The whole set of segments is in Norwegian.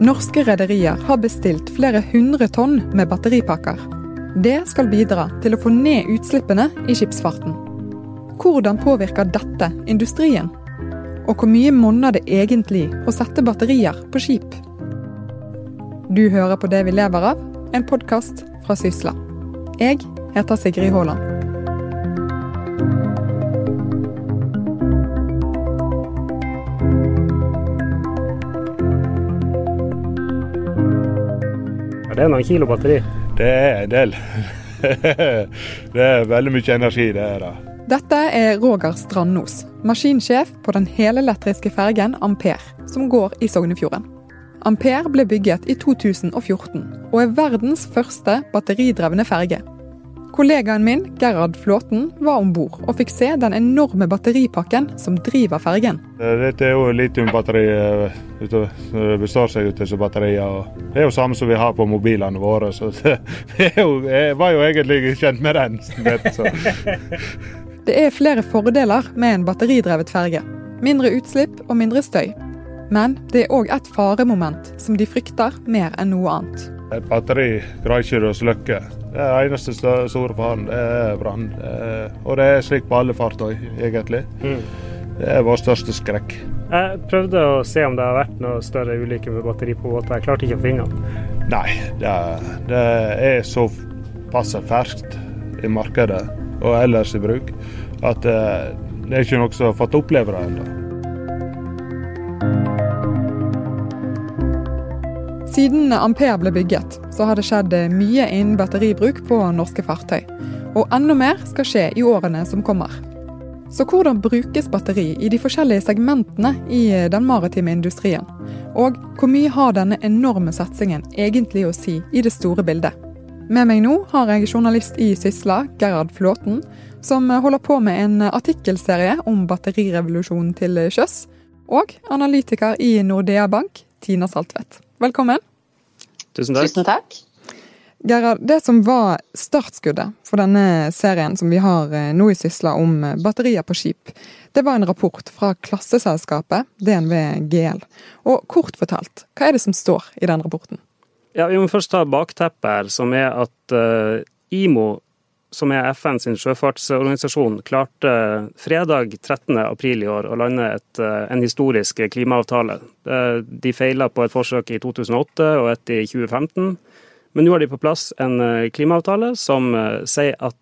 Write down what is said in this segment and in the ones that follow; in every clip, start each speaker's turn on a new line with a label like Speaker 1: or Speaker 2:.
Speaker 1: Norske rederier har bestilt flere hundre tonn med batteripakker. Det skal bidra til å få ned utslippene i skipsfarten. Hvordan påvirker dette industrien? Og hvor mye monner det egentlig å sette batterier på skip? Du hører på Det vi lever av, en podkast fra Sysla. Jeg heter Sigrid Haaland.
Speaker 2: Det er noen kilo batteri.
Speaker 3: Det er en del. det er veldig mye energi, det er det.
Speaker 1: Dette er Roger Strandnos, maskinsjef på den helelektriske fergen Ampere, som går i Sognefjorden. Ampere ble bygget i 2014, og er verdens første batteridrevne ferge. Kollegaen min, Gerhard Flåten, var om bord og fikk se den enorme batteripakken som driver fergen.
Speaker 3: Dette er jo litiumbatteri. eh, består seg ut av batterier. Det er jo samme som vi har på mobilene våre. så det, jo, Jeg var jo egentlig kjent med den.
Speaker 1: Det er flere fordeler med en batteridrevet ferge. Mindre utslipp og mindre støy. Men det er òg et faremoment som de frykter mer enn noe annet.
Speaker 3: Et batteri greier ikke å slukke. Det eneste store faren, det er brann. Og det er slik på alle fartøy, egentlig. Det er vår største skrekk.
Speaker 2: Jeg prøvde å se om det har vært noe større ulykke med batteri på båter. Jeg klarte ikke å finne den.
Speaker 3: Nei, det, det er såpass ferskt i markedet og ellers i bruk at eh, det er ikke noe som har fått oppleve det ennå.
Speaker 1: Siden Ampere ble bygget, så har det skjedd mye innen batteribruk på norske fartøy. Og enda mer skal skje i årene som kommer. Så hvordan brukes batteri i de forskjellige segmentene i den maritime industrien? Og hvor mye har denne enorme satsingen egentlig å si i det store bildet? Med meg nå har jeg journalist i Sysla, Gerhard Flåten, som holder på med en artikkelserie om batterirevolusjonen til sjøs, og analytiker i Nordea Bank, Tina Saltvedt. Velkommen.
Speaker 2: Tusen takk.
Speaker 4: Tusen takk.
Speaker 1: Gerhard, det som var startskuddet for denne serien som vi har eh, nå i Sysla om eh, batterier på skip, det var en rapport fra klasseselskapet DNV GL. Og kort fortalt, hva er det som står i den rapporten?
Speaker 2: Ja, vi må først ta bakteppet her, som er at uh, IMO, som er FNs sjøfartsorganisasjon, klarte fredag 13. april i år å lande et, eh, en historisk klimaavtale. Eh, De feila på et forsøk i 2008 og et i 2015. Men nå har de på plass en eh, klimaavtale som sier at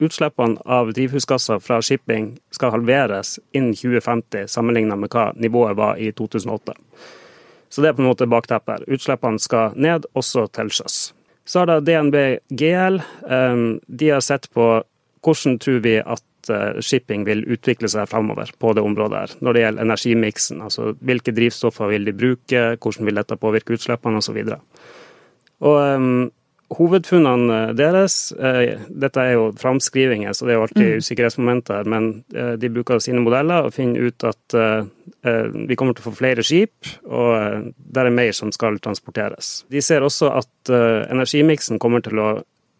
Speaker 2: utslippene av drivhusgasser fra shipping skal halveres innen 2050, sammenlignet med hva nivået var i 2008. Så det er på en måte bakteppet. Utslippene skal ned, også til sjøs. Så har da DNB GL eh, de har sett på hvordan tror vi at eh, shipping vil utvikle seg framover på det området her, når det gjelder energimiksen. Altså hvilke drivstoffer vil de bruke, hvordan vil dette påvirke utslippene osv. Og um, hovedfunnene deres eh, Dette er jo framskrivinger, så det er jo alltid usikkerhetsmomenter, men eh, de bruker sine modeller og finner ut at eh, eh, vi kommer til å få flere skip, og eh, det er mer som skal transporteres. De ser også at eh, energimiksen kommer til å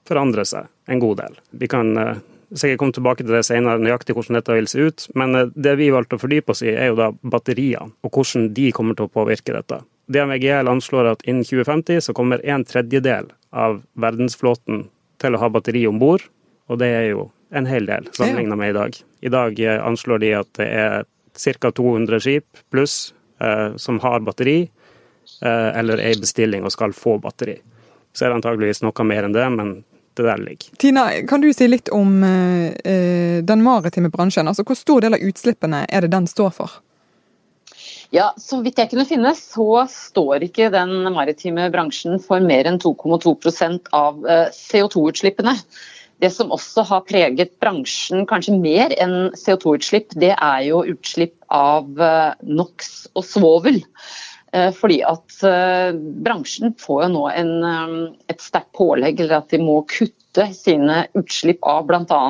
Speaker 2: forandre seg en god del. Vi kan eh, sikkert komme tilbake til det senere, nøyaktig hvordan dette vil se ut, men eh, det vi valgte å fordype oss i, er jo da batteriene, og hvordan de kommer til å påvirke dette. DMGL anslår at innen 2050 så kommer en tredjedel av verdensflåten til å ha batteri om bord, og det er jo en hel del sammenlignet med i dag. I dag eh, anslår de at det er ca. 200 skip pluss eh, som har batteri, eh, eller er i bestilling og skal få batteri. Så er det antageligvis noe mer enn det, men det der ligger.
Speaker 1: Tina, kan du si litt om eh, eh, den maritime bransjen? Altså, Hvor stor del av utslippene er det den står for?
Speaker 4: Ja, Så vidt jeg kunne finne, så står ikke den maritime bransjen for mer enn 2,2 av eh, CO2-utslippene. Det som også har preget bransjen kanskje mer enn CO2-utslipp, det er jo utslipp av eh, NOx og svovel. Eh, Fordi at bransjen får jo nå en, et sterkt pålegg, eller at de må kutte sine utslipp av bl.a.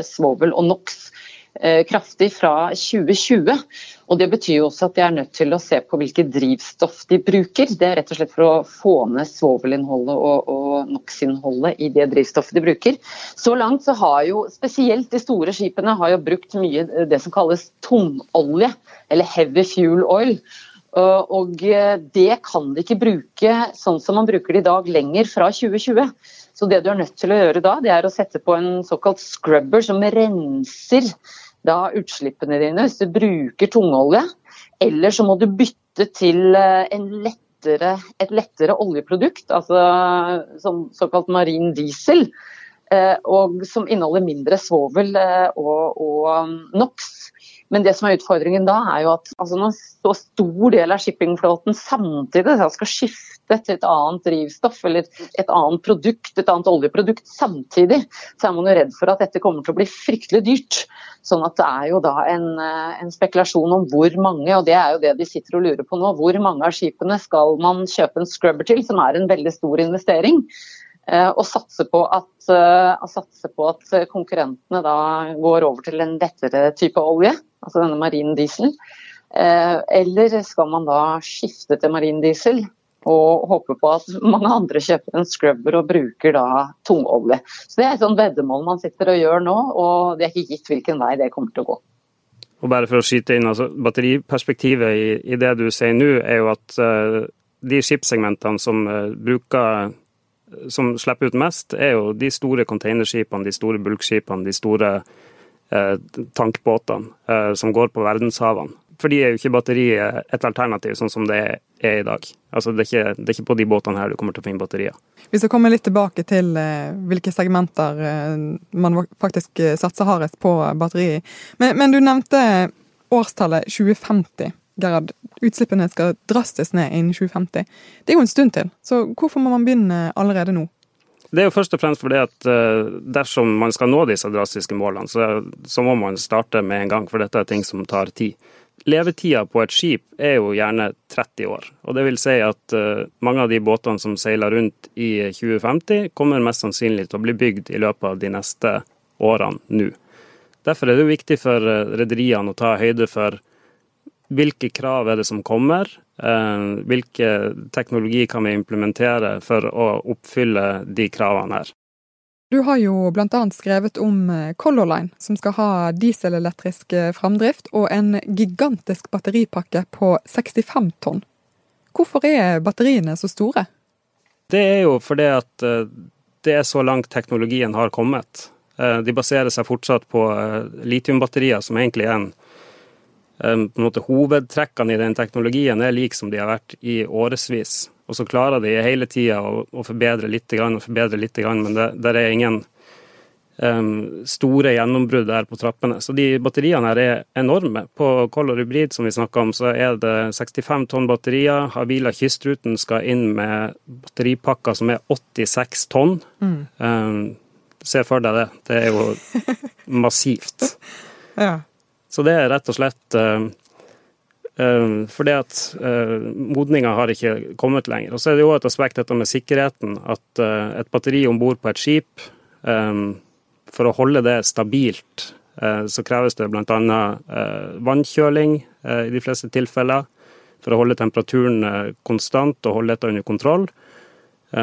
Speaker 4: svovel og NOx kraftig fra 2020. Og Det betyr jo også at de er nødt til å se på hvilke drivstoff de bruker. Det er rett og slett for å få ned svovelinnholdet og, og NOx-innholdet i det drivstoffet de bruker. Så langt så har jo spesielt de store skipene har jo brukt mye det som kalles tungolje, eller heavy fuel oil. Og det kan de ikke bruke sånn som man bruker det i dag lenger fra 2020. Så det du er nødt til å gjøre da, det er å sette på en såkalt scrubber som renser da utslippene dine hvis du bruker tungolje. Eller så må du bytte til lettere, et lettere oljeprodukt, altså som såkalt marin diesel. Og som inneholder mindre svovel og, og um, NOx. Men det som er utfordringen da, er jo at altså, når så stor del av shippingflåten samtidig skal skifte til et annet drivstoff eller et annet produkt, et annet oljeprodukt samtidig, så er man jo redd for at dette kommer til å bli fryktelig dyrt. Sånn at det er jo da en, eh, en spekulasjon om hvor mange, og det er jo det de sitter og lurer på nå, hvor mange av skipene skal man kjøpe en scrubber til, som er en veldig stor investering. Eh, og satse på, at, uh, satse på at konkurrentene da går over til en lettere type olje, altså denne marin diesel. Uh, eller skal man da skifte til marin diesel og håpe på at mange andre kjøper en scrubber og bruker da tungolje. Så Det er et sånt veddemål man sitter og gjør nå, og det er ikke gitt hvilken vei det kommer til å gå.
Speaker 2: Og bare for å skyte inn, altså Batteriperspektivet i, i det du sier nå, er jo at uh, de skipssegmentene som bruker som slipper ut mest, er jo de store containerskipene, de store bulkskipene, de store eh, tankbåtene eh, som går på verdenshavene. For de er jo ikke batteriet et alternativ, sånn som det er i dag. Altså, det, er ikke, det er ikke på de båtene her du kommer til å finne batterier.
Speaker 1: Vi skal komme litt tilbake til eh, hvilke segmenter eh, man faktisk eh, satser hardest på batteri men, men du nevnte årstallet 2050. Gerhard, utslippene skal drastisk ned innen 2050. Det er jo en stund til, så hvorfor må man begynne allerede nå?
Speaker 2: Det er jo først og fremst fordi at eh, dersom man skal nå disse drastiske målene, så, så må man starte med en gang, for dette er ting som tar tid. Levetida på et skip er jo gjerne 30 år. og Det vil si at uh, mange av de båtene som seiler rundt i 2050, kommer mest sannsynlig til å bli bygd i løpet av de neste årene nå. Derfor er det jo viktig for uh, rederiene å ta høyde for hvilke krav er det som kommer? Eh, hvilke teknologi kan vi implementere for å oppfylle de kravene her?
Speaker 1: Du har jo bl.a. skrevet om eh, Color Line, som skal ha dieselelektrisk eh, framdrift og en gigantisk batteripakke på 65 tonn. Hvorfor er batteriene så store?
Speaker 2: Det er jo fordi at det er så langt teknologien har kommet. De baserer seg fortsatt på litiumbatterier, som egentlig er en måte Hovedtrekkene i den teknologien er like som de har vært i årevis. Og så klarer de hele tida å, å, forbedre litt og forbedre litt, men det der er ingen um, store gjennombrudd der på trappene. Så de batteriene her er enorme. På Color Hybrid som vi snakka om, så er det 65 tonn batterier. Havila Kystruten skal inn med batteripakker som er 86 tonn. Mm. Um, se for deg det. Det er jo massivt.
Speaker 1: ja.
Speaker 2: Så det er rett og slett uh, uh, fordi at uh, modninga har ikke kommet lenger. Og så er det jo et aspekt dette med sikkerheten. At et batteri om bord på et skip, for å holde det stabilt, så kreves det bl.a. Vannkjøling i de fleste tilfeller. For å holde temperaturen konstant og holde dette under kontroll.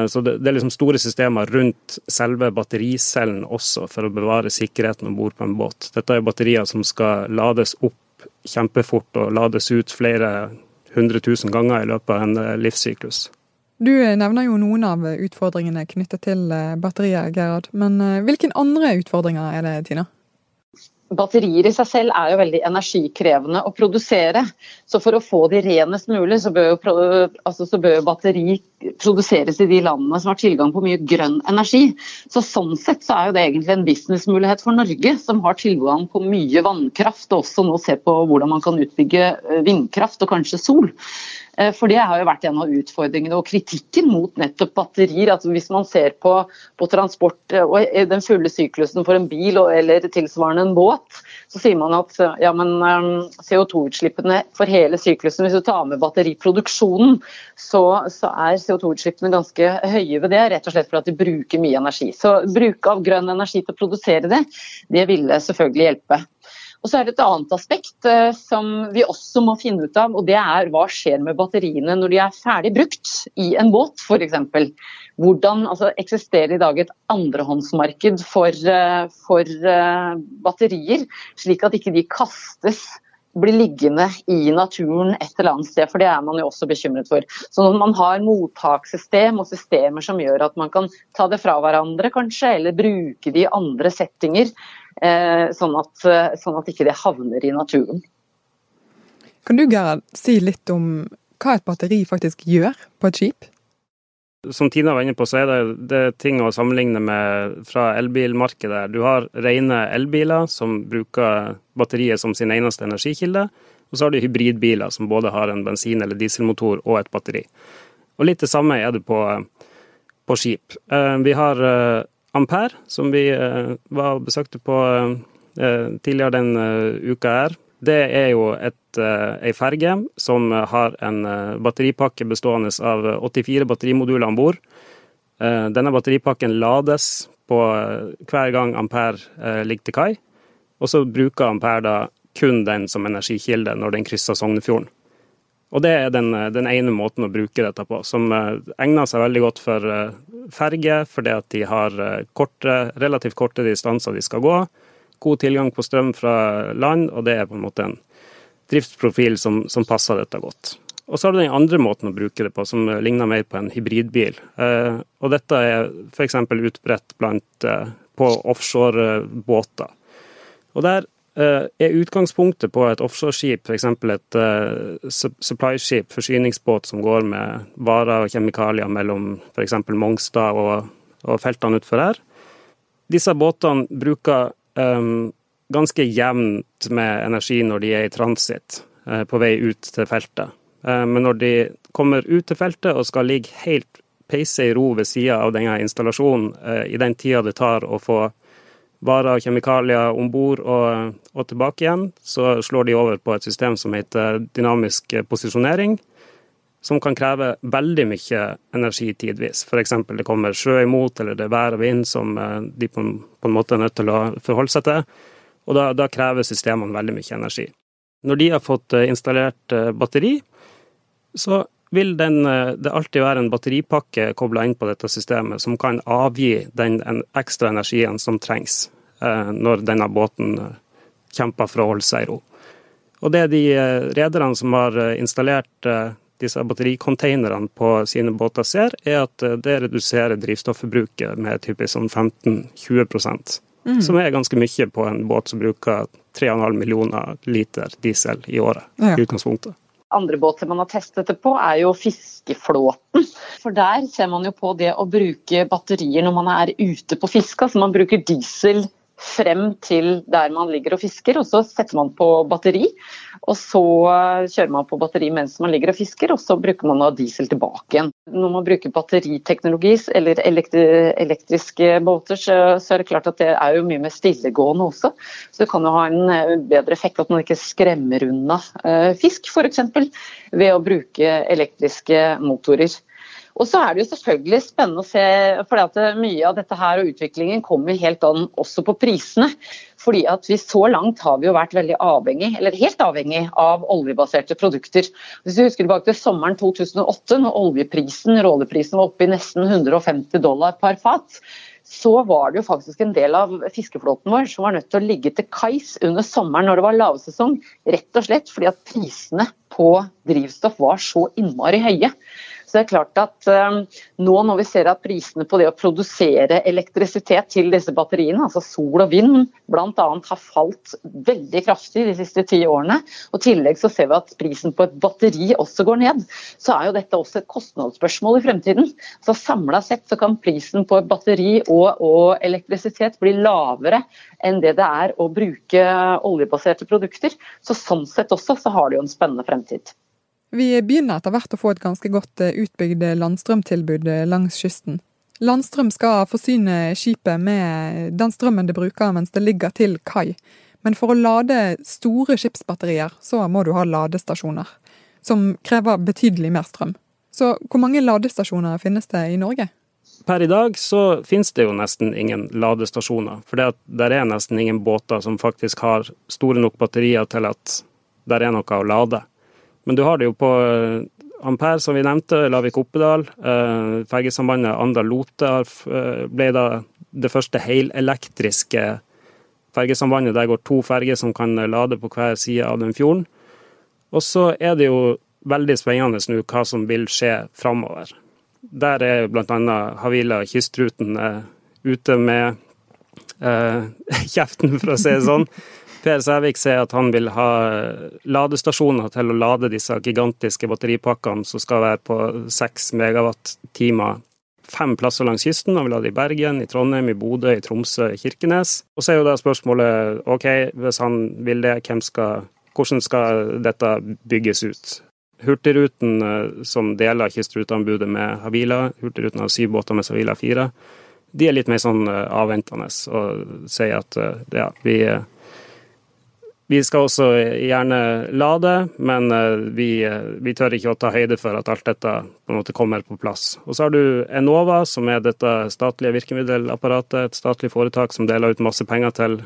Speaker 2: Så det, er liksom store systemer rundt selve battericellen også, for å bevare sikkerheten om bord på en båt. Dette er batterier som skal lades opp kjempefort og lades ut flere hundre tusen ganger i løpet av en eh, livssyklus.
Speaker 1: Du nevner jo noen av utfordringene knyttet til eh, batterier, Gerhard. Men eh, hvilke andre utfordringer er det, Tina?
Speaker 4: Batterier i seg selv er jo veldig energikrevende å produsere. Så for å få de renest mulig, så bør, jo, altså, så bør batteri produseres i de landene som har tilgang på mye grønn energi. Så Sånn sett så er jo det egentlig en businessmulighet for Norge, som har tilgang på mye vannkraft, og også nå ser på hvordan man kan utbygge eh, vindkraft og kanskje sol. Eh, for det har jo vært en av utfordringene og kritikken mot nettopp batterier. Altså hvis man ser på, på transport eh, og den fulle syklusen for en bil eller tilsvarende en båt, så sier man at ja, CO2-utslippene for hele syklusen, hvis du tar med batteriproduksjonen, så, så er CO2-utslippene ganske høye ved det, rett og slett fordi de bruker mye energi. Så bruk av grønn energi til å produsere det, det ville selvfølgelig hjelpe. Og så er det et annet aspekt eh, som vi også må finne ut av, og det er hva skjer med batteriene når de er ferdig brukt i en båt f.eks. Hvordan altså, eksisterer i dag et andrehåndsmarked for, eh, for uh, batterier, slik at ikke de kastes blir liggende i naturen et eller annet sted, for det er man jo også bekymret for. Så når man har mottakssystem og systemer som gjør at man kan ta det fra hverandre kanskje, eller bruke det i andre settinger, eh, sånn at, sånn at ikke det havner i naturen.
Speaker 1: Kan du Gerhard, si litt om hva et batteri faktisk gjør på et skip?
Speaker 2: Som Tina var inne på, så er det, det er ting å sammenligne med fra elbilmarkedet. Du har rene elbiler som bruker batteriet som sin eneste energikilde. Og så har du hybridbiler som både har en bensin- eller dieselmotor og et batteri. Og litt det samme er det på, på skip. Eh, vi har eh, Ampere, som vi eh, var besøkte på tidligere den uka her. Det er jo et, eh, ei ferge som har en eh, batteripakke bestående av 84 batterimoduler om bord. Eh, denne batteripakken lades på hver gang Ampere ligger til kai, og så bruker Ampere da kun den som energikilde når den krysser Sognefjorden. Og det er den, den, ene måten å bruke dette på, som egner seg veldig godt for ferge, fordi at de har korte, relativt korte distanser de skal gå god tilgang på strøm fra land, og det er på en måte en driftsprofil som, som passer dette godt. Og så har du den andre måten å bruke det på, som ligner mer på en hybridbil. Eh, og dette er f.eks. utbredt blant, eh, på offshorebåter. Og der eh, er utgangspunktet på et offshoreskip, f.eks. et uh, supply-skip, forsyningsbåt som går med varer og kjemikalier mellom f.eks. Mongstad og, og feltene utenfor her. Disse båtene bruker um, ganske jevnt med energi når de er i transit uh, på vei ut til feltet. Uh, men når de kommer ut til feltet og skal ligge helt peise i ro ved sida av denne installasjonen uh, i den tida det tar å få varer og kjemikalier om bord og, og, tilbake igjen, så slår de over på et system som heter dynamisk posisjonering, som kan kreve veldig mye energi tidvis. F.eks. det kommer sjø imot, eller det er vær og vind som eh, de på en, på en, måte er nødt til å forholde seg til. Og da, da krever systemene veldig mye energi. Når de har fått eh, installert eh, batteri, så vil den, det alltid være en batteripakke kobla inn på dette systemet som kan avgi den ekstra energien som trengs når denne båten kjemper for å holde seg i ro. Og det er de rederne som har installert disse battericontainerne på sine båter ser, er at eh, det reduserer drivstoffforbruket med typisk sånn 15-20 mm. Som er ganske mye på en båt som bruker 3,5 millioner liter diesel i året. Ja. i utgangspunktet.
Speaker 4: Andre båter man har testet det på, er jo fiskeflåten. For der ser man jo på det å bruke batterier når man er ute på fiske. Altså man bruker diesel frem til der man ligger og fisker, og så setter man på batteri. Og så kjører man på batteri mens man ligger og fisker, og så bruker man diesel tilbake igjen. Når man bruker batteriteknologi eller elektriske båter, så, er det klart at det er jo mye mer stillegående også. Så det kan jo ha en eh, bedre effekt at man ikke skremmer unna eh, fisk, f.eks. ved å bruke elektriske motorer. Og så er det jo selvfølgelig spennende å se, for mye av dette her og utviklingen kommer helt an også på prisene. Fordi at vi Så langt har vi jo vært veldig avhengig, eller helt avhengig av oljebaserte produkter. Hvis vi husker tilbake til sommeren 2008, når oljeprisen, råleprisen var oppe i nesten 150 dollar per fat, så var det jo faktisk en del av fiskeflåten vår som var nødt til å ligge til kais under sommeren når det var lavsesong. Rett og slett fordi at prisene på drivstoff var så innmari høye. Så det er klart at um, nå når vi ser at prisene på det å produsere elektrisitet til disse batteriene, altså sol og vind bl.a. har falt veldig kraftig de siste ti årene, og i tillegg så ser vi at prisen på et batteri også går ned, så er jo dette også et kostnadsspørsmål i fremtiden. Så Samla sett så kan prisen på et batteri og, og elektrisitet bli lavere enn det det er å bruke oljebaserte produkter. Så Sånn sett også så har det jo en spennende fremtid.
Speaker 1: Vi begynner etter hvert å få et ganske godt eh, utbygd landstrømtilbud eh, langs kysten. Landstrøm skal forsyne skipet med den strømmen det bruker mens det ligger til kai. Men for å lade store skipsbatterier, så må du ha ladestasjoner. Som krever betydelig mer strøm. Så hvor mange ladestasjoner finnes det i Norge?
Speaker 2: Per i dag så finnes det jo nesten ingen ladestasjoner. For det er nesten ingen båter som faktisk har store nok batterier til at det er noe å lade. Men du har det jo på eh, Ampere, som vi nevnte, Lavik-Oppedal. Eh, fergesambandet Andal-Lote eh, ble da det første helelektriske fergesambandet. Der går to ferger som kan lade på hver side av den fjorden. Og så er det jo veldig spennende nå hva som vil skje framover. Der er bl.a. Havila Kystruten ute med eh, kjeften, for å si det sånn. Per Sævik sier at han vil ha ladestasjoner til å lade disse gigantiske batteripakkene som skal være på 6 megawatt-timer fem plasser langs kysten. Han vil ha det i Bergen, i Trondheim, i Bodø, i Tromsø, i Kirkenes. Og så er jo da spørsmålet OK, hvis han vil det, skal, hvordan skal dette bygges ut? Hurtigruten eh, som deler kystruteanbudet med Havila, Hurtigruten har syv båter med Havila 4, de er litt mer sånn eh, avventende og sier at eh, ja, vi vi skal også gjerne lade, men vi, vi, tør ikke å ta høyde for at alt dette på en måte kommer på plass. Og så har du Enova, som er dette statlige virkemiddelapparatet, et statlig foretak som deler ut masse penger til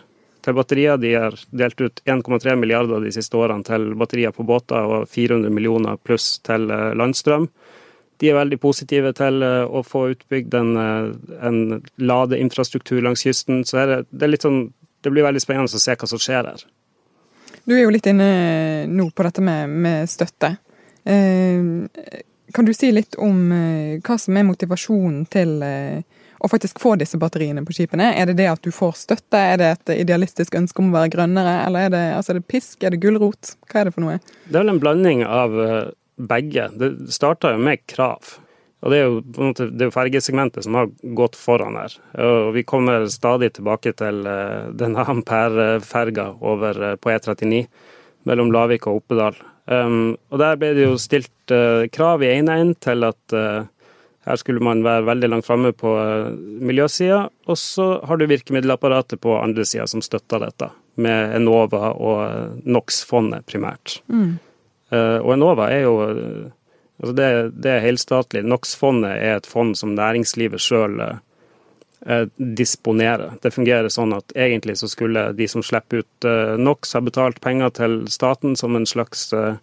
Speaker 2: til batterier. De har delt ut 1,3 milliarder de siste årene til batterier på båter og 400 millioner pluss til eh, landstrøm. De er veldig positive til eh, å få utbygd en, eh, en ladeinfrastruktur langs kysten. Så det, er litt sånn, det blir veldig spennende å se hva som skjer her.
Speaker 1: Du er jo litt inne nå på dette med, med støtte. Eh, kan du si litt om eh, hva som er motivasjonen til eh, å faktisk få disse batteriene på skipene? Er det det at du får støtte, er det et idealistisk ønske om å være grønnere, eller er det, altså er det pisk, er det gulrot? Hva er det for noe?
Speaker 2: Det er vel en blanding av eh, begge. Det starta jo med krav. Og Det er jo det er fergesegmentet som har gått foran her. Og Vi kommer stadig tilbake til eh, denne Ampere-ferga over eh, på E39 mellom Lavik og Oppedal. Um, og Der ble det jo stilt uh, krav i ene enden til at uh, her skulle man være veldig langt framme på uh, miljøsida. Og så har du virkemiddelapparatet på andre sida som støtter dette, med Enova og NOx-fondet primært. Mm. Uh, og Enova er jo altså det, det er helstatlig. NOx-fondet er et fond som næringslivet sjøl eh, disponerer. Det fungerer sånn at egentlig så skulle de som slipper ut eh, NOx, ha betalt penger til staten som en slags eh,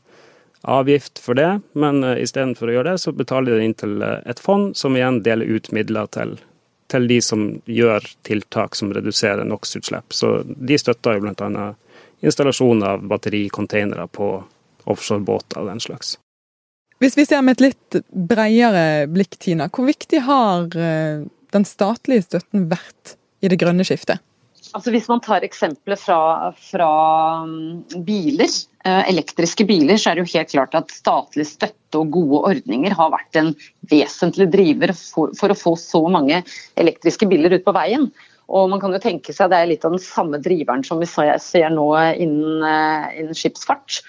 Speaker 2: avgift for det, men uh, istedenfor å gjøre det, så betaler de inn til eh, et fond, som igjen deler ut midler til, til de som gjør tiltak som reduserer NOx-utslipp. Så de støtter jo bl.a. installasjon av battericontainere på offshorebåter og den slags.
Speaker 1: Hvis vi ser med et litt bredere blikk, Tina, hvor viktig har eh, den statlige støtten vært i det grønne skiftet?
Speaker 4: Altså Hvis man tar eksempler fra, fra mm, biler, eh, elektriske biler, så er det jo helt klart at statlig støtte og gode ordninger har vært en vesentlig driver for, for å få så mange elektriske biler ut på veien. Og man kan jo tenke seg Det er litt av den samme driveren som vi ser nå innen, eh, innen, skipsfart.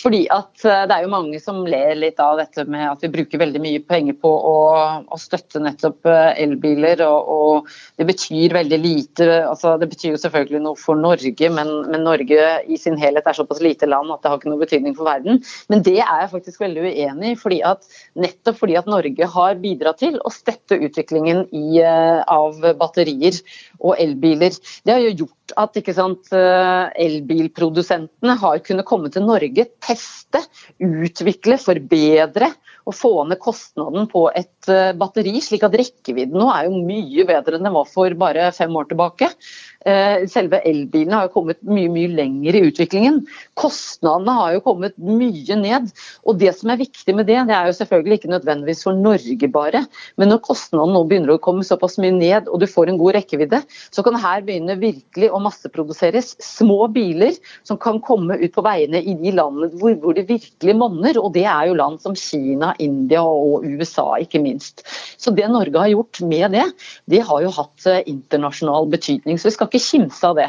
Speaker 4: Fordi at eh, Det er jo mange som ler litt av dette med at vi bruker veldig mye penger på å, å støtte nettopp eh, elbiler. Og, og, Det betyr veldig lite. altså Det betyr jo selvfølgelig noe for Norge, men, men, Norge i sin helhet er såpass lite land at det har ikke noe betydning for verden. Men det er jeg faktisk veldig uenig i. fordi at Nettopp fordi at Norge har bidratt til å støtte utviklingen i, av batterier og elbiler. Det har jo gjort at sant, eh, elbilprodusentene har kunnet komme til Norge, teste, utvikle, forbedre og få ned kostnaden på et eh, batteri, slik at rekkevidden nå er jo mye bedre enn den var for bare fem år tilbake. Eh, selve elbilene har jo kommet mye mye lenger i utviklingen. Kostnadene har jo kommet mye ned. Og det som er viktig med det, det er jo selvfølgelig ikke nødvendigvis for Norge bare, men når kostnadene nå begynner å komme såpass mye ned og du får en god rekkevidde, så kan her begynne virkelig å masseproduseres små biler som kan komme ut på veiene i de landene hvor, hvor det virkelig monner. Og det er jo land som Kina, India og USA, ikke minst. Så det Norge har gjort med det, det har jo hatt eh, internasjonal betydning. Så vi skal ikke kimse av det.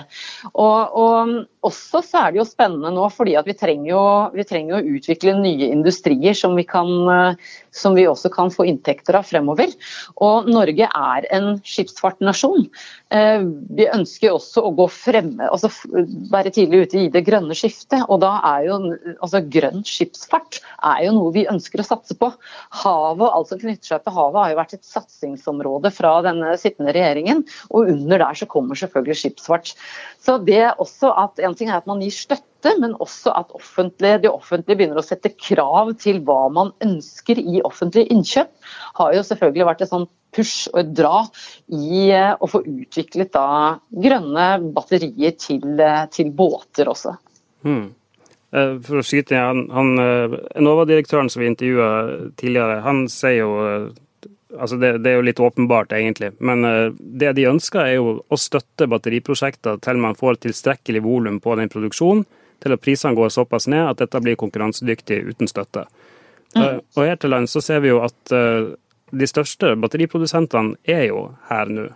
Speaker 4: Og, og, også så er det jo spennende nå, fordi vi trenger, jo, vi trenger å utvikle nye industrier som vi, kan, som vi også kan få inntekter av fremover. Og Norge er en skipsfartnasjon. Eh, vi ønsker også å gå fremme, altså være tidlig ute i det grønne skiftet. Og da er jo altså grønn skipsfart er jo noe vi ønsker å satse på. Havet, alt som knytter seg til havet, har jo vært et satsingsområde fra denne sittende regjeringen. Og under der så kommer selvfølgelig skipsfart. Så det også at En ting er at man gir støtte, men også at offentlig, det offentlige begynner å sette krav til hva man ønsker i offentlige innkjøp, har jo selvfølgelig vært et sånt push og et dra i eh, å få utviklet da grønne batterier til, eh, til båter også.
Speaker 2: Hmm. For å skyte han, han Enova-direktøren som vi intervjua tidligere, han sier jo altså det, det, er jo litt åpenbart, egentlig. Men det de ønsker, er jo å støtte batteriprosjekter til man får tilstrekkelig volum på den produksjonen, til at prisene går såpass ned at dette blir konkurransedyktig uten støtte. Mm. Og her til lands så ser vi jo at de største batteriprodusentene er jo her nå.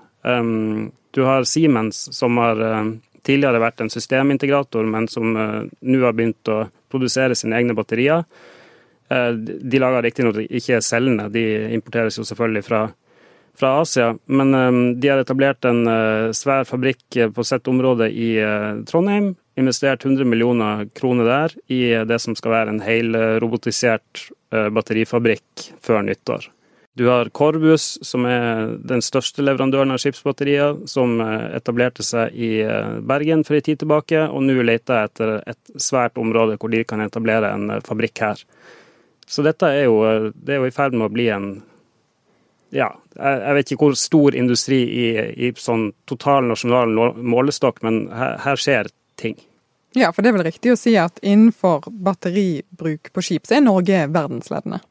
Speaker 2: Du har Siemens, som har tidligere vært en systemintegrator, men som nå har begynt å produsere sine egne batterier. Uh, de lager riktignok ikke cellene, de importeres jo selvfølgelig fra, fra Asia. Men um, de har etablert en svær fabrikk på sitt område i Trondheim. Investert 100 millioner kroner der i det som skal være en helrobotisert batterifabrikk før nyttår. Du har Corvus, som er den største leverandøren av skipsbatterier, som eh, etablerte seg i eh, Bergen for en tid tilbake, og nå leter jeg etter et svært område hvor de kan etablere en eh, fabrikk her. Så dette er jo, det er jo i ferd med å bli en ja, jeg vet ikke hvor stor industri i, i sånn total nasjonal målestokk, men her, her, skjer ting.
Speaker 1: Ja, for det er vel riktig å si at innenfor batteribruk på skip, så er Norge verdensledende?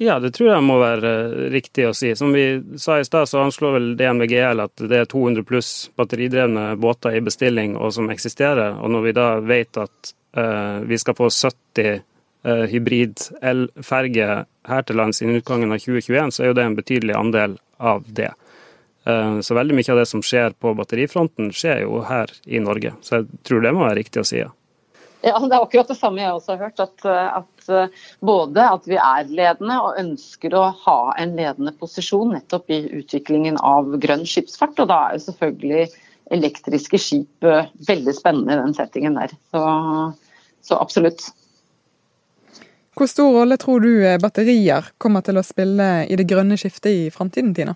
Speaker 2: Ja, det tror jeg må være eh, riktig å si. Som vi sa i stad, så anslår vel DNVGL at det er 200 pluss batteridrevne båter i bestilling og som eksisterer. Og når vi da vet at uh, vi skal få 70 uh, hybrid-elferger her til lands innen utgangen av 2021, så er jo det en betydelig andel av det. Uh, så veldig mye av det som skjer på batterifronten, skjer jo her i Norge. Så jeg tror det må være riktig å si, ja.
Speaker 4: Ja, Det er akkurat det samme jeg også har hørt. At, at, eh, både at vi er ledende og ønsker å ha en ledende posisjon nettopp i utviklingen av grønn skipsfart. Og da er jo selvfølgelig elektriske skip eh, veldig spennende i den settingen der. Så, så absolutt.
Speaker 1: Hvor stor rolle tror du eh, batterier kommer til å spille i det grønne skiftet i framtiden, Tina?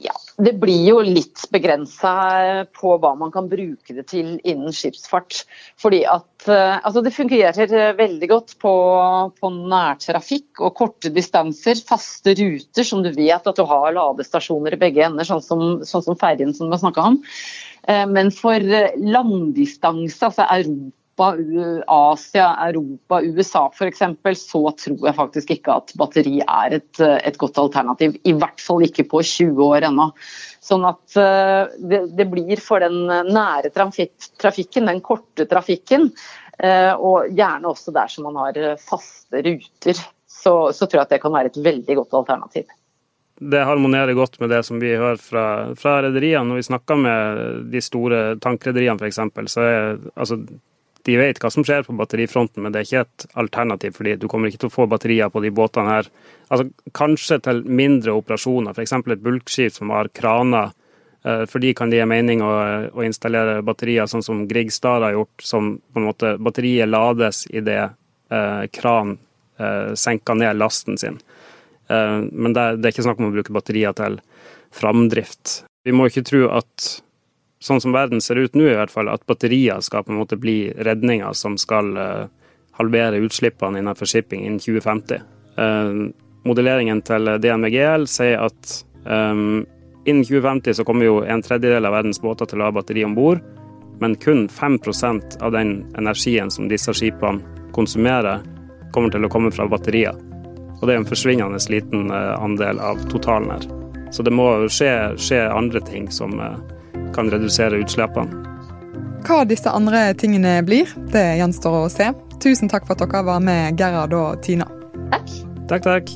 Speaker 4: Ja, det blir jo litt begrensa på hva man kan bruke det til innen skipsfart. Fordi at eh, altså det fungerer veldig godt på, på nærtrafikk og korte distanser, faste ruter som du vet at du har ladestasjoner i begge ender, sånn som, sånn som ferjen som vi har snakka om. Eh, men for langdistanse, altså Europa Asia, Europa, USA f.eks., så tror jeg faktisk ikke at batteri er et, et, godt alternativ. I hvert fall ikke på 20 år ennå. Sånn at eh, det, det blir for den nære trafikken, den korte trafikken, eh, og gjerne også der som man har faste ruter, så, så tror jeg at det kan være et veldig godt alternativ
Speaker 2: det harmonerer godt med det som vi hører fra, fra rederiene. Når vi snakker med de store tankrederiene f.eks., så er altså, de vet hva som skjer på batterifronten, men det er ikke et alternativ. fordi du kommer ikke til å få batterier på de båtene her. Altså, kanskje til mindre operasjoner, f.eks. et bulkskip som har kraner. Eh, for de kan det gi mening å, å, installere batterier sånn som Griegstad har gjort, som på en måte batteriet lades idet eh, kran eh, senker ned lasten sin. Eh, men det, det er ikke snakk om å bruke batterier til framdrift. Vi må ikke tro at sånn som verden ser ut nå, i hvert fall, at batterier skal på en måte bli redninga som skal uh, halvere utslippene innenfor shipping innen 2050. Uh, eh, modelleringen til DNVGL sier at um, innen 2050 så kommer jo en tredjedel av verdens båter til å ha batteri om bord, men kun 5% av den energien som disse skipene konsumerer, kommer til å komme fra batterier. Og det er en forsvinnende liten andel av totalen her. Så det må skje, skje andre ting som kan redusere utslippene.
Speaker 1: Hva disse andre tingene blir, det gjenstår å se. Tusen takk for at dere var med, Gerhard og Tina.
Speaker 4: Takk.
Speaker 2: Takk, takk.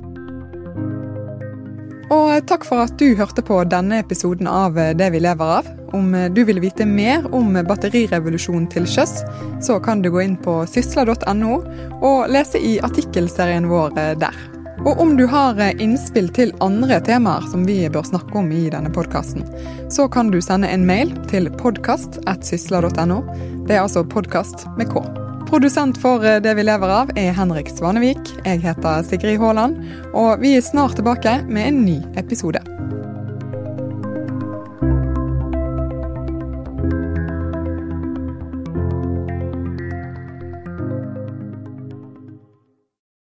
Speaker 1: Og takk for at du hørte på denne episoden av Det vi lever av. Om du vil vite mer om batterirevolusjonen til sjøs, så kan du gå inn på sysla.no og lese i artikkelserien vår der. Og om du har eh, innspill til andre temaer som vi bør snakke om i denne podkasten, så kan du sende en mail til podkast.sysla.no. Det er altså podkast med K. Produsent for eh, Det vi lever av er Henrik Svanevik. Jeg heter Sigrid Haaland, og vi er snart tilbake med en ny episode.